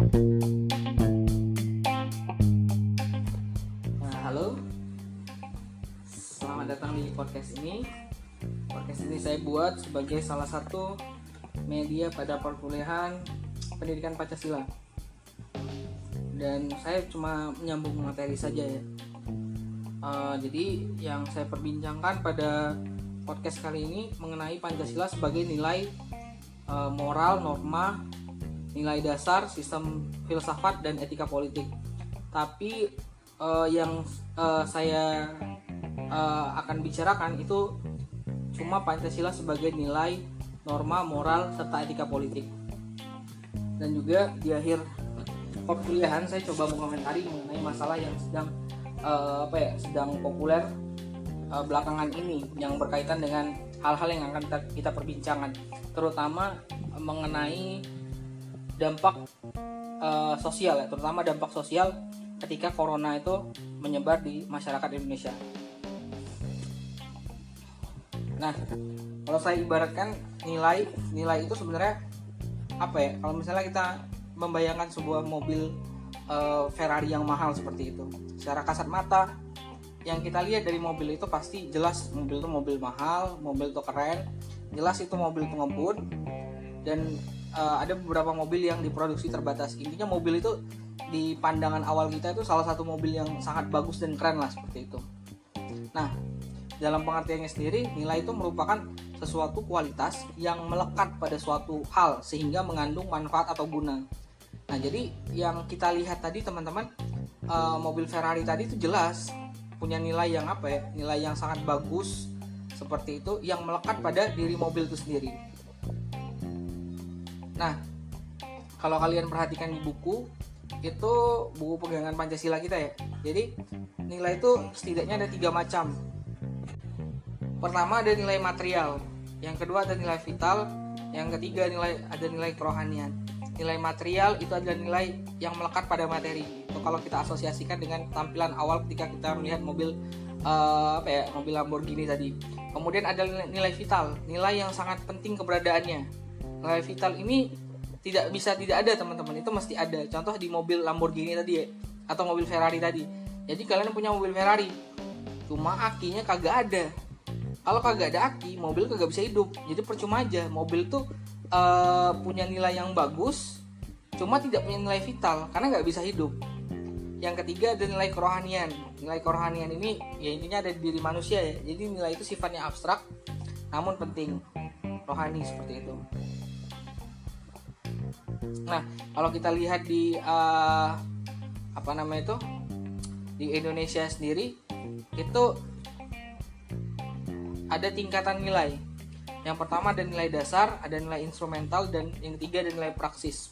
Nah, halo. Selamat datang di podcast ini. Podcast ini saya buat sebagai salah satu media pada perkuliahan pendidikan Pancasila. Dan saya cuma menyambung materi saja ya. Uh, jadi yang saya perbincangkan pada podcast kali ini mengenai Pancasila sebagai nilai uh, moral, norma, nilai dasar, sistem filsafat dan etika politik. Tapi uh, yang uh, saya uh, akan bicarakan itu cuma Pancasila sebagai nilai norma, moral, serta etika politik. Dan juga di akhir perkuliahan saya coba mengomentari mengenai masalah yang sedang uh, apa ya sedang populer uh, belakangan ini yang berkaitan dengan hal-hal yang akan kita, kita perbincangkan terutama mengenai dampak uh, sosial ya terutama dampak sosial ketika corona itu menyebar di masyarakat Indonesia. Nah, kalau saya ibaratkan nilai nilai itu sebenarnya apa ya? Kalau misalnya kita membayangkan sebuah mobil uh, Ferrari yang mahal seperti itu, secara kasat mata yang kita lihat dari mobil itu pasti jelas mobil itu mobil mahal, mobil itu keren, jelas itu mobil ngebut dan uh, ada beberapa mobil yang diproduksi terbatas. Intinya mobil itu di pandangan awal kita itu salah satu mobil yang sangat bagus dan keren lah seperti itu. Nah, dalam pengertiannya sendiri, nilai itu merupakan sesuatu kualitas yang melekat pada suatu hal sehingga mengandung manfaat atau guna. Nah, jadi yang kita lihat tadi teman-teman uh, mobil Ferrari tadi itu jelas punya nilai yang apa ya nilai yang sangat bagus seperti itu yang melekat pada diri mobil itu sendiri nah kalau kalian perhatikan di buku itu buku pegangan Pancasila kita ya. Jadi nilai itu setidaknya ada tiga macam. Pertama ada nilai material. Yang kedua ada nilai vital. Yang ketiga nilai ada nilai kerohanian. Nilai material itu adalah nilai yang melekat pada materi. Itu kalau kita asosiasikan dengan tampilan awal ketika kita melihat mobil uh, apa ya mobil Lamborghini tadi. Kemudian ada nilai, vital nilai yang sangat penting keberadaannya nilai vital ini tidak bisa tidak ada teman-teman. Itu mesti ada. Contoh di mobil Lamborghini tadi ya atau mobil Ferrari tadi. Jadi kalian punya mobil Ferrari cuma akinya kagak ada. Kalau kagak ada aki mobil kagak bisa hidup. Jadi percuma aja. Mobil tuh uh, punya nilai yang bagus cuma tidak punya nilai vital karena nggak bisa hidup. Yang ketiga ada nilai kerohanian. Nilai kerohanian ini ya intinya ada di diri manusia ya. Jadi nilai itu sifatnya abstrak namun penting. Rohani seperti itu nah kalau kita lihat di uh, apa namanya itu di Indonesia sendiri itu ada tingkatan nilai yang pertama ada nilai dasar, ada nilai instrumental, dan yang ketiga ada nilai praksis.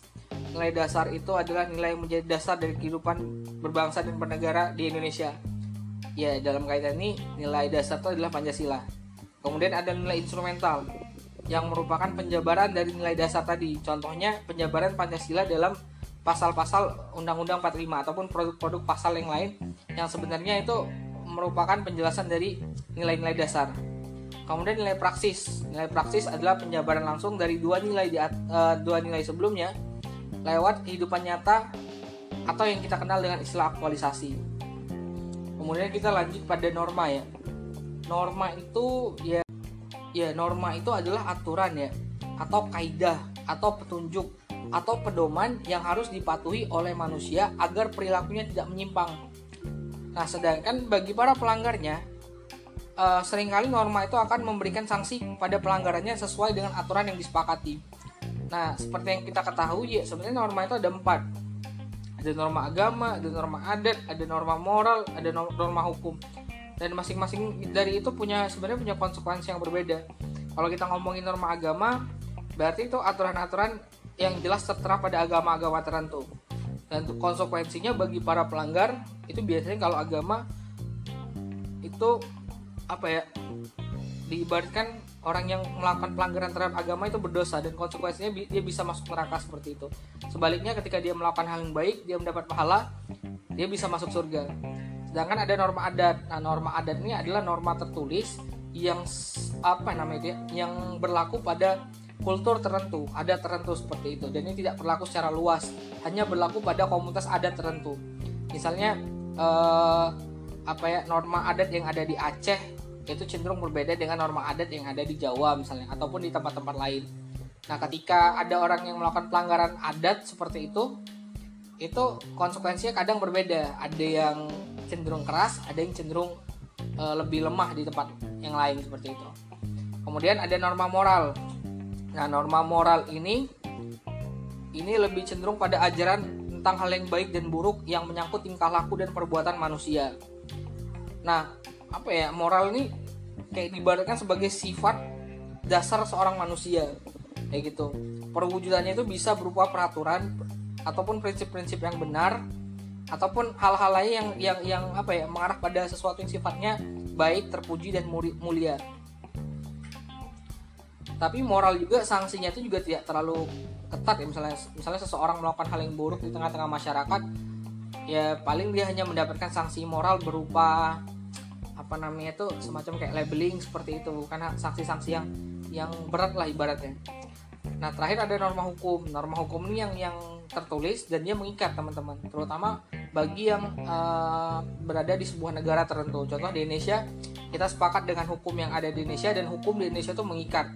Nilai dasar itu adalah nilai yang menjadi dasar dari kehidupan berbangsa dan bernegara di Indonesia. Ya, dalam kaitan ini nilai dasar itu adalah Pancasila. Kemudian ada nilai instrumental yang merupakan penjabaran dari nilai dasar tadi. Contohnya penjabaran Pancasila dalam pasal-pasal Undang-Undang 45 ataupun produk-produk pasal yang lain yang sebenarnya itu merupakan penjelasan dari nilai-nilai dasar. Kemudian nilai praksis. Nilai praksis adalah penjabaran langsung dari dua nilai di uh, dua nilai sebelumnya lewat kehidupan nyata atau yang kita kenal dengan istilah aktualisasi. Kemudian kita lanjut pada norma ya. Norma itu ya ya norma itu adalah aturan ya atau kaidah atau petunjuk atau pedoman yang harus dipatuhi oleh manusia agar perilakunya tidak menyimpang. Nah, sedangkan bagi para pelanggarnya uh, sering kali norma itu akan memberikan sanksi pada pelanggarannya sesuai dengan aturan yang disepakati. Nah, seperti yang kita ketahui ya sebenarnya norma itu ada empat. Ada norma agama, ada norma adat, ada norma moral, ada norma hukum. Dan masing-masing dari itu punya sebenarnya punya konsekuensi yang berbeda. Kalau kita ngomongin norma agama, berarti itu aturan-aturan yang jelas tertera pada agama-agama tertentu. Dan konsekuensinya bagi para pelanggar itu biasanya kalau agama itu apa ya diibaratkan orang yang melakukan pelanggaran terhadap agama itu berdosa dan konsekuensinya dia bisa masuk neraka seperti itu. Sebaliknya ketika dia melakukan hal yang baik, dia mendapat pahala, dia bisa masuk surga. Sedangkan ada norma adat. Nah, norma adat ini adalah norma tertulis yang apa namanya dia? Yang berlaku pada kultur tertentu, adat tertentu seperti itu. Dan ini tidak berlaku secara luas, hanya berlaku pada komunitas adat tertentu. Misalnya eh, apa ya norma adat yang ada di Aceh itu cenderung berbeda dengan norma adat yang ada di Jawa misalnya ataupun di tempat-tempat lain. Nah, ketika ada orang yang melakukan pelanggaran adat seperti itu, itu konsekuensinya kadang berbeda. Ada yang cenderung keras, ada yang cenderung e, lebih lemah di tempat yang lain seperti itu. Kemudian ada norma moral. Nah, norma moral ini ini lebih cenderung pada ajaran tentang hal yang baik dan buruk yang menyangkut tingkah laku dan perbuatan manusia. Nah, apa ya moral ini kayak dibaratkan sebagai sifat dasar seorang manusia kayak gitu perwujudannya itu bisa berupa peraturan ataupun prinsip-prinsip yang benar ataupun hal-hal lain yang yang yang apa ya mengarah pada sesuatu yang sifatnya baik terpuji dan mulia. Tapi moral juga sanksinya itu juga tidak terlalu ketat ya. Misalnya misalnya seseorang melakukan hal yang buruk di tengah-tengah masyarakat ya paling dia hanya mendapatkan sanksi moral berupa apa namanya itu semacam kayak labeling seperti itu. Bukan sanksi-sanksi yang yang berat lah ibaratnya. Nah terakhir ada norma hukum. Norma hukum ini yang yang tertulis dan dia mengikat teman-teman, terutama bagi yang uh, berada di sebuah negara tertentu. Contoh di Indonesia kita sepakat dengan hukum yang ada di Indonesia dan hukum di Indonesia itu mengikat,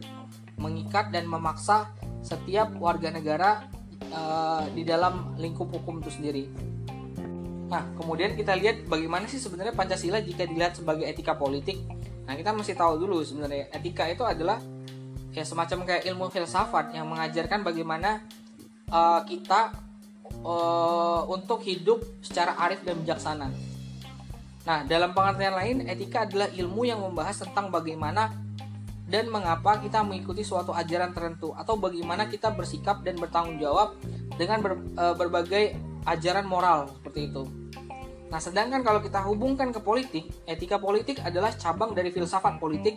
mengikat dan memaksa setiap warga negara uh, di dalam lingkup hukum itu sendiri. Nah, kemudian kita lihat bagaimana sih sebenarnya Pancasila jika dilihat sebagai etika politik. Nah, kita mesti tahu dulu sebenarnya etika itu adalah ya semacam kayak ilmu filsafat yang mengajarkan bagaimana uh, kita uh, untuk hidup secara arif dan bijaksana. Nah, dalam pengertian lain, etika adalah ilmu yang membahas tentang bagaimana dan mengapa kita mengikuti suatu ajaran tertentu atau bagaimana kita bersikap dan bertanggung jawab dengan ber, uh, berbagai ajaran moral seperti itu. Nah, sedangkan kalau kita hubungkan ke politik, etika politik adalah cabang dari filsafat politik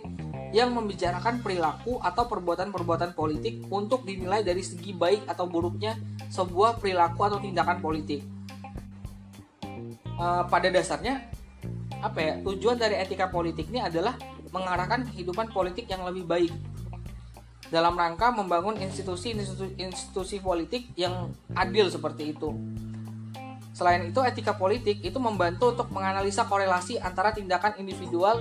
yang membicarakan perilaku atau perbuatan-perbuatan politik untuk dinilai dari segi baik atau buruknya sebuah perilaku atau tindakan politik. E, pada dasarnya, apa ya tujuan dari etika politik ini adalah mengarahkan kehidupan politik yang lebih baik dalam rangka membangun institusi-institusi politik yang adil seperti itu. Selain itu, etika politik itu membantu untuk menganalisa korelasi antara tindakan individual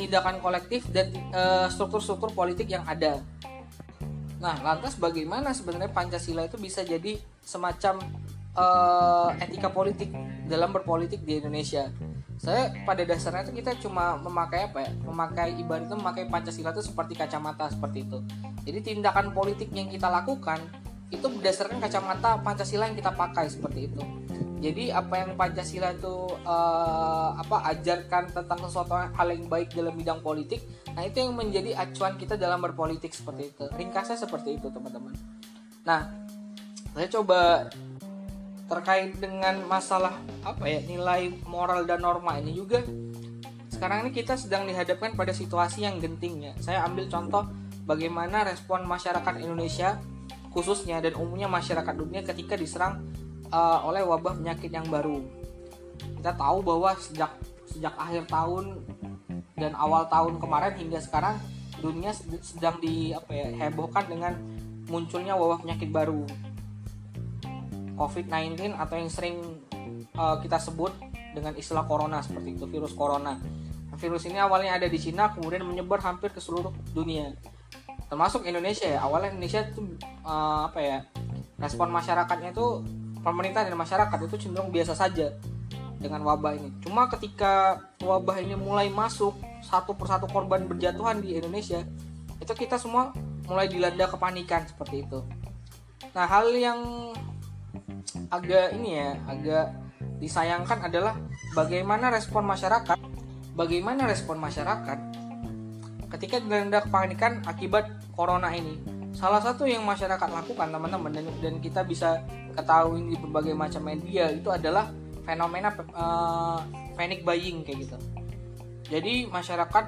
tindakan kolektif dan eh, struktur-struktur politik yang ada. Nah, lantas bagaimana sebenarnya Pancasila itu bisa jadi semacam uh, etika politik dalam berpolitik di Indonesia? Saya pada dasarnya itu kita cuma memakai apa ya? Memakai ibaratnya memakai Pancasila itu seperti kacamata seperti itu. Jadi tindakan politik yang kita lakukan itu berdasarkan kacamata Pancasila yang kita pakai seperti itu jadi apa yang Pancasila itu uh, apa ajarkan tentang sesuatu hal yang baik dalam bidang politik nah itu yang menjadi acuan kita dalam berpolitik seperti itu. Ringkasnya seperti itu teman-teman. Nah saya coba terkait dengan masalah apa ya nilai moral dan norma ini juga. Sekarang ini kita sedang dihadapkan pada situasi yang genting ya. Saya ambil contoh bagaimana respon masyarakat Indonesia khususnya dan umumnya masyarakat dunia ketika diserang uh, oleh wabah penyakit yang baru. Kita tahu bahwa sejak sejak akhir tahun dan awal tahun kemarin hingga sekarang dunia sedang di apa ya hebohkan dengan munculnya wabah penyakit baru COVID-19 atau yang sering uh, kita sebut dengan istilah corona seperti itu virus corona. Virus ini awalnya ada di Cina kemudian menyebar hampir ke seluruh dunia termasuk Indonesia ya awalnya Indonesia itu uh, apa ya respon masyarakatnya itu pemerintah dan masyarakat itu cenderung biasa saja dengan wabah ini. Cuma ketika wabah ini mulai masuk satu persatu korban berjatuhan di Indonesia, itu kita semua mulai dilanda kepanikan seperti itu. Nah, hal yang agak ini ya, agak disayangkan adalah bagaimana respon masyarakat, bagaimana respon masyarakat ketika dilanda kepanikan akibat corona ini. Salah satu yang masyarakat lakukan teman-teman dan, dan kita bisa ketahui di berbagai macam media itu adalah fenomena uh, panic buying kayak gitu. Jadi masyarakat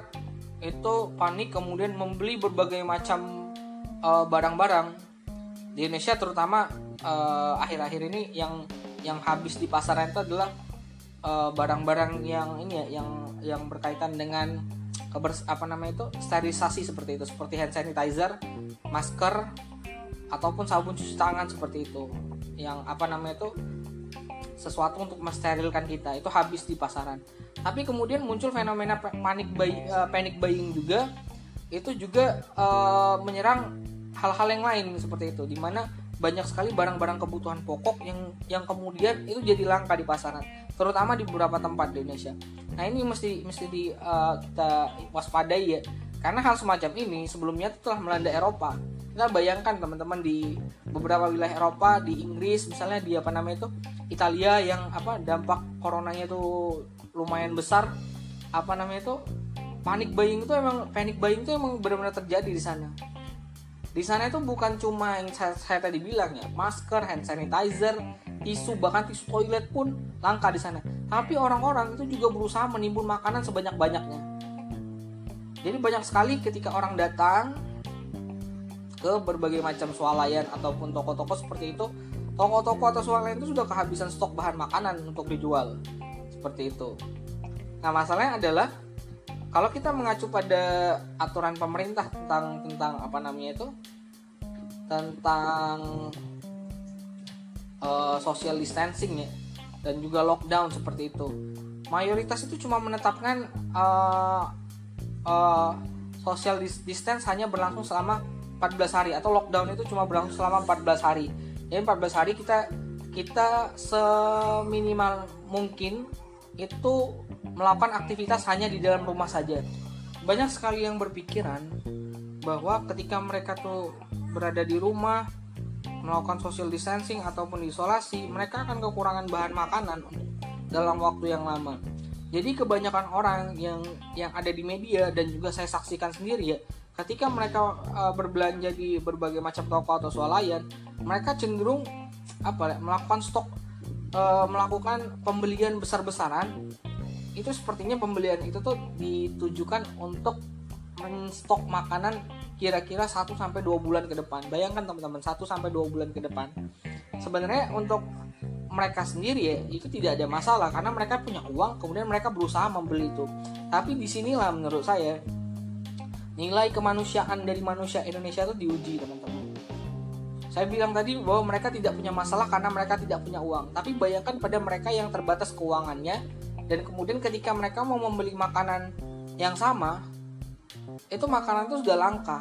itu panik kemudian membeli berbagai macam eh, barang-barang di Indonesia terutama uh, akhir-akhir ini yang yang habis di pasaran itu adalah barang-barang uh, yang ini ya yang yang berkaitan dengan kebers apa namanya itu? Sterilisasi seperti itu. Seperti hand sanitizer masker ataupun sabun cuci tangan seperti itu. Yang apa namanya itu? Sesuatu untuk mensterilkan kita. Itu habis di pasaran. Tapi kemudian muncul fenomena panik buy, uh, panic buying juga. Itu juga uh, menyerang hal-hal yang lain seperti itu. Di mana banyak sekali barang-barang kebutuhan pokok yang yang kemudian itu jadi langka di pasaran terutama di beberapa tempat di Indonesia. Nah ini mesti mesti di uh, kita waspadai ya. Karena hal semacam ini sebelumnya telah melanda Eropa. Kita bayangkan teman-teman di beberapa wilayah Eropa di Inggris misalnya di apa namanya itu Italia yang apa dampak coronanya itu lumayan besar. Apa namanya itu panik buying itu emang panic buying itu emang benar-benar terjadi di sana. Di sana itu bukan cuma yang saya, saya tadi bilang ya masker hand sanitizer tisu bahkan tisu toilet pun langka di sana. Tapi orang-orang itu juga berusaha menimbun makanan sebanyak-banyaknya. Jadi banyak sekali ketika orang datang ke berbagai macam swalayan ataupun toko-toko seperti itu toko-toko atau swalayan itu sudah kehabisan stok bahan makanan untuk dijual. Seperti itu. Nah masalahnya adalah kalau kita mengacu pada aturan pemerintah tentang tentang apa namanya itu? Tentang uh, social distancing ya dan juga lockdown seperti itu mayoritas itu cuma menetapkan uh, uh, social distance hanya berlangsung selama 14 hari atau lockdown itu cuma berlangsung selama 14 hari jadi 14 hari kita kita seminimal mungkin itu melakukan aktivitas hanya di dalam rumah saja. Banyak sekali yang berpikiran bahwa ketika mereka tuh berada di rumah melakukan social distancing ataupun isolasi, mereka akan kekurangan bahan makanan dalam waktu yang lama. Jadi kebanyakan orang yang yang ada di media dan juga saya saksikan sendiri ya, ketika mereka uh, berbelanja di berbagai macam toko atau swalayan, mereka cenderung apa melakukan stok uh, melakukan pembelian besar-besaran itu sepertinya pembelian itu tuh ditujukan untuk menstok makanan kira-kira 1 sampai 2 bulan ke depan. Bayangkan teman-teman 1 sampai 2 bulan ke depan. Sebenarnya untuk mereka sendiri ya itu tidak ada masalah karena mereka punya uang kemudian mereka berusaha membeli itu. Tapi di sinilah menurut saya nilai kemanusiaan dari manusia Indonesia itu diuji teman-teman. Saya bilang tadi bahwa mereka tidak punya masalah karena mereka tidak punya uang. Tapi bayangkan pada mereka yang terbatas keuangannya dan kemudian ketika mereka mau membeli makanan yang sama itu makanan itu sudah langka.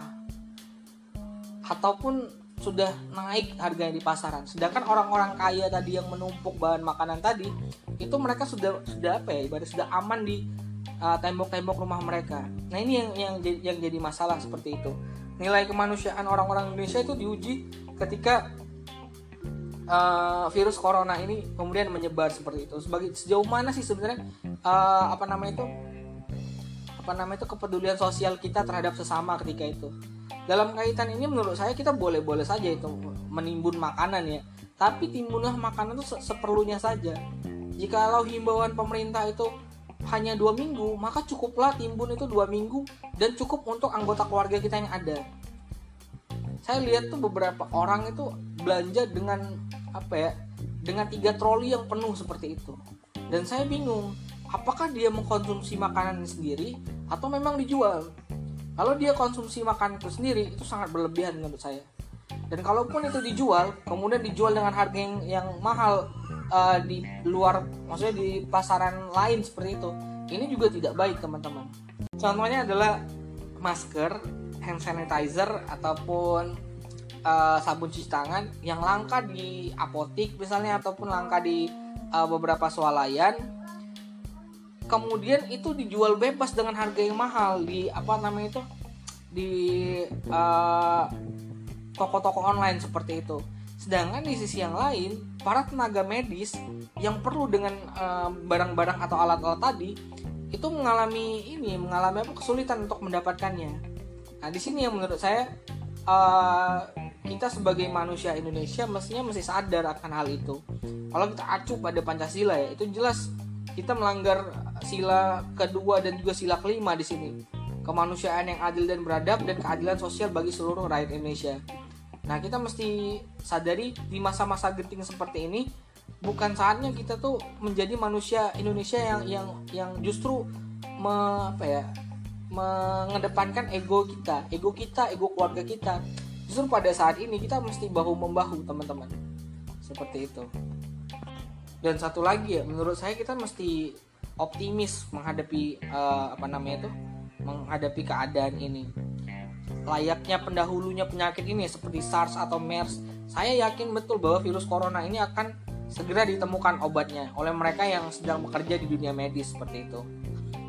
Ataupun sudah naik harganya di pasaran. Sedangkan orang-orang kaya tadi yang menumpuk bahan makanan tadi itu mereka sudah sudah apa ya ibarat sudah aman di uh, tembok-tembok rumah mereka. Nah ini yang yang yang jadi masalah seperti itu. Nilai kemanusiaan orang-orang Indonesia itu diuji ketika uh, virus corona ini kemudian menyebar seperti itu. Sebagai sejauh mana sih sebenarnya uh, apa namanya itu apa namanya itu kepedulian sosial kita terhadap sesama ketika itu. Dalam kaitan ini menurut saya kita boleh-boleh saja itu menimbun makanan ya. Tapi timbunlah makanan itu seperlunya saja. Jikalau himbauan pemerintah itu hanya dua minggu maka cukuplah timbun itu dua minggu dan cukup untuk anggota keluarga kita yang ada. Saya lihat tuh beberapa orang itu belanja dengan apa ya dengan tiga troli yang penuh seperti itu. Dan saya bingung apakah dia mengkonsumsi makanan sendiri atau memang dijual? Kalau dia konsumsi makanan itu sendiri itu sangat berlebihan menurut saya. Dan kalaupun itu dijual kemudian dijual dengan harga yang, yang mahal uh, di luar maksudnya di pasaran lain seperti itu ini juga tidak baik teman-teman. Contohnya adalah masker hand sanitizer ataupun uh, sabun cuci tangan yang langka di apotik misalnya ataupun langka di uh, beberapa swalayan kemudian itu dijual bebas dengan harga yang mahal. Di apa namanya itu? Di uh, toko-toko online seperti itu. Sedangkan di sisi yang lain para tenaga medis yang perlu dengan barang-barang uh, atau alat-alat tadi itu mengalami ini mengalami apa? Kesulitan untuk mendapatkannya. Nah di sini yang menurut saya uh, kita sebagai manusia Indonesia mestinya mesti sadar akan hal itu. Kalau kita acu pada Pancasila ya itu jelas kita melanggar sila kedua dan juga sila kelima di sini. Kemanusiaan yang adil dan beradab dan keadilan sosial bagi seluruh rakyat Indonesia. Nah, kita mesti sadari di masa-masa genting seperti ini bukan saatnya kita tuh menjadi manusia Indonesia yang yang yang justru me, apa ya mengedepankan ego kita ego kita ego keluarga kita justru pada saat ini kita mesti bahu membahu teman-teman seperti itu dan satu lagi ya menurut saya kita mesti optimis menghadapi uh, apa namanya itu? Menghadapi keadaan ini. Layaknya pendahulunya penyakit ini seperti SARS atau MERS. Saya yakin betul bahwa virus corona ini akan segera ditemukan obatnya oleh mereka yang sedang bekerja di dunia medis seperti itu.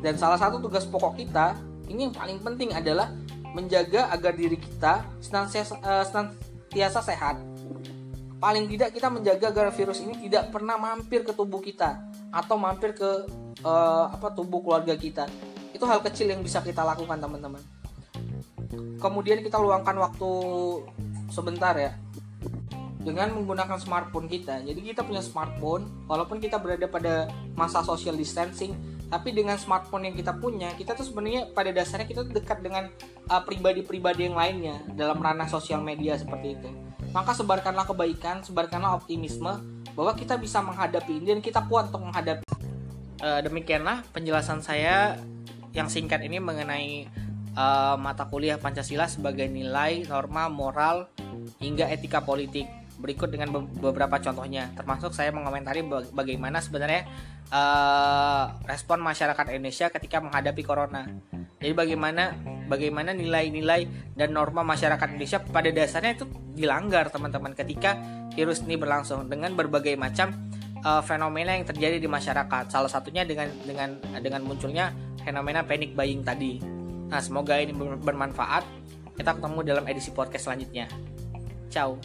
Dan salah satu tugas pokok kita ini yang paling penting adalah menjaga agar diri kita senantiasa, uh, senantiasa sehat. Paling tidak kita menjaga agar virus ini tidak pernah mampir ke tubuh kita atau mampir ke uh, apa tubuh keluarga kita. Itu hal kecil yang bisa kita lakukan teman-teman. Kemudian kita luangkan waktu sebentar ya dengan menggunakan smartphone kita. Jadi kita punya smartphone walaupun kita berada pada masa social distancing tapi dengan smartphone yang kita punya kita tuh sebenarnya pada dasarnya kita dekat dengan uh, pribadi-pribadi uh, yang lainnya dalam ranah sosial media seperti itu. Maka sebarkanlah kebaikan, sebarkanlah optimisme bahwa kita bisa menghadapi ini dan kita kuat untuk menghadapi. Uh, demikianlah penjelasan saya yang singkat ini mengenai uh, mata kuliah Pancasila sebagai nilai, norma, moral, hingga etika politik. Berikut dengan beberapa contohnya, termasuk saya mengomentari bagaimana sebenarnya uh, respon masyarakat Indonesia ketika menghadapi corona. Jadi bagaimana bagaimana nilai-nilai dan norma masyarakat Indonesia pada dasarnya itu dilanggar teman-teman ketika virus ini berlangsung dengan berbagai macam uh, fenomena yang terjadi di masyarakat. Salah satunya dengan dengan dengan munculnya fenomena panic buying tadi. Nah, semoga ini bermanfaat. Kita ketemu dalam edisi podcast selanjutnya. Ciao.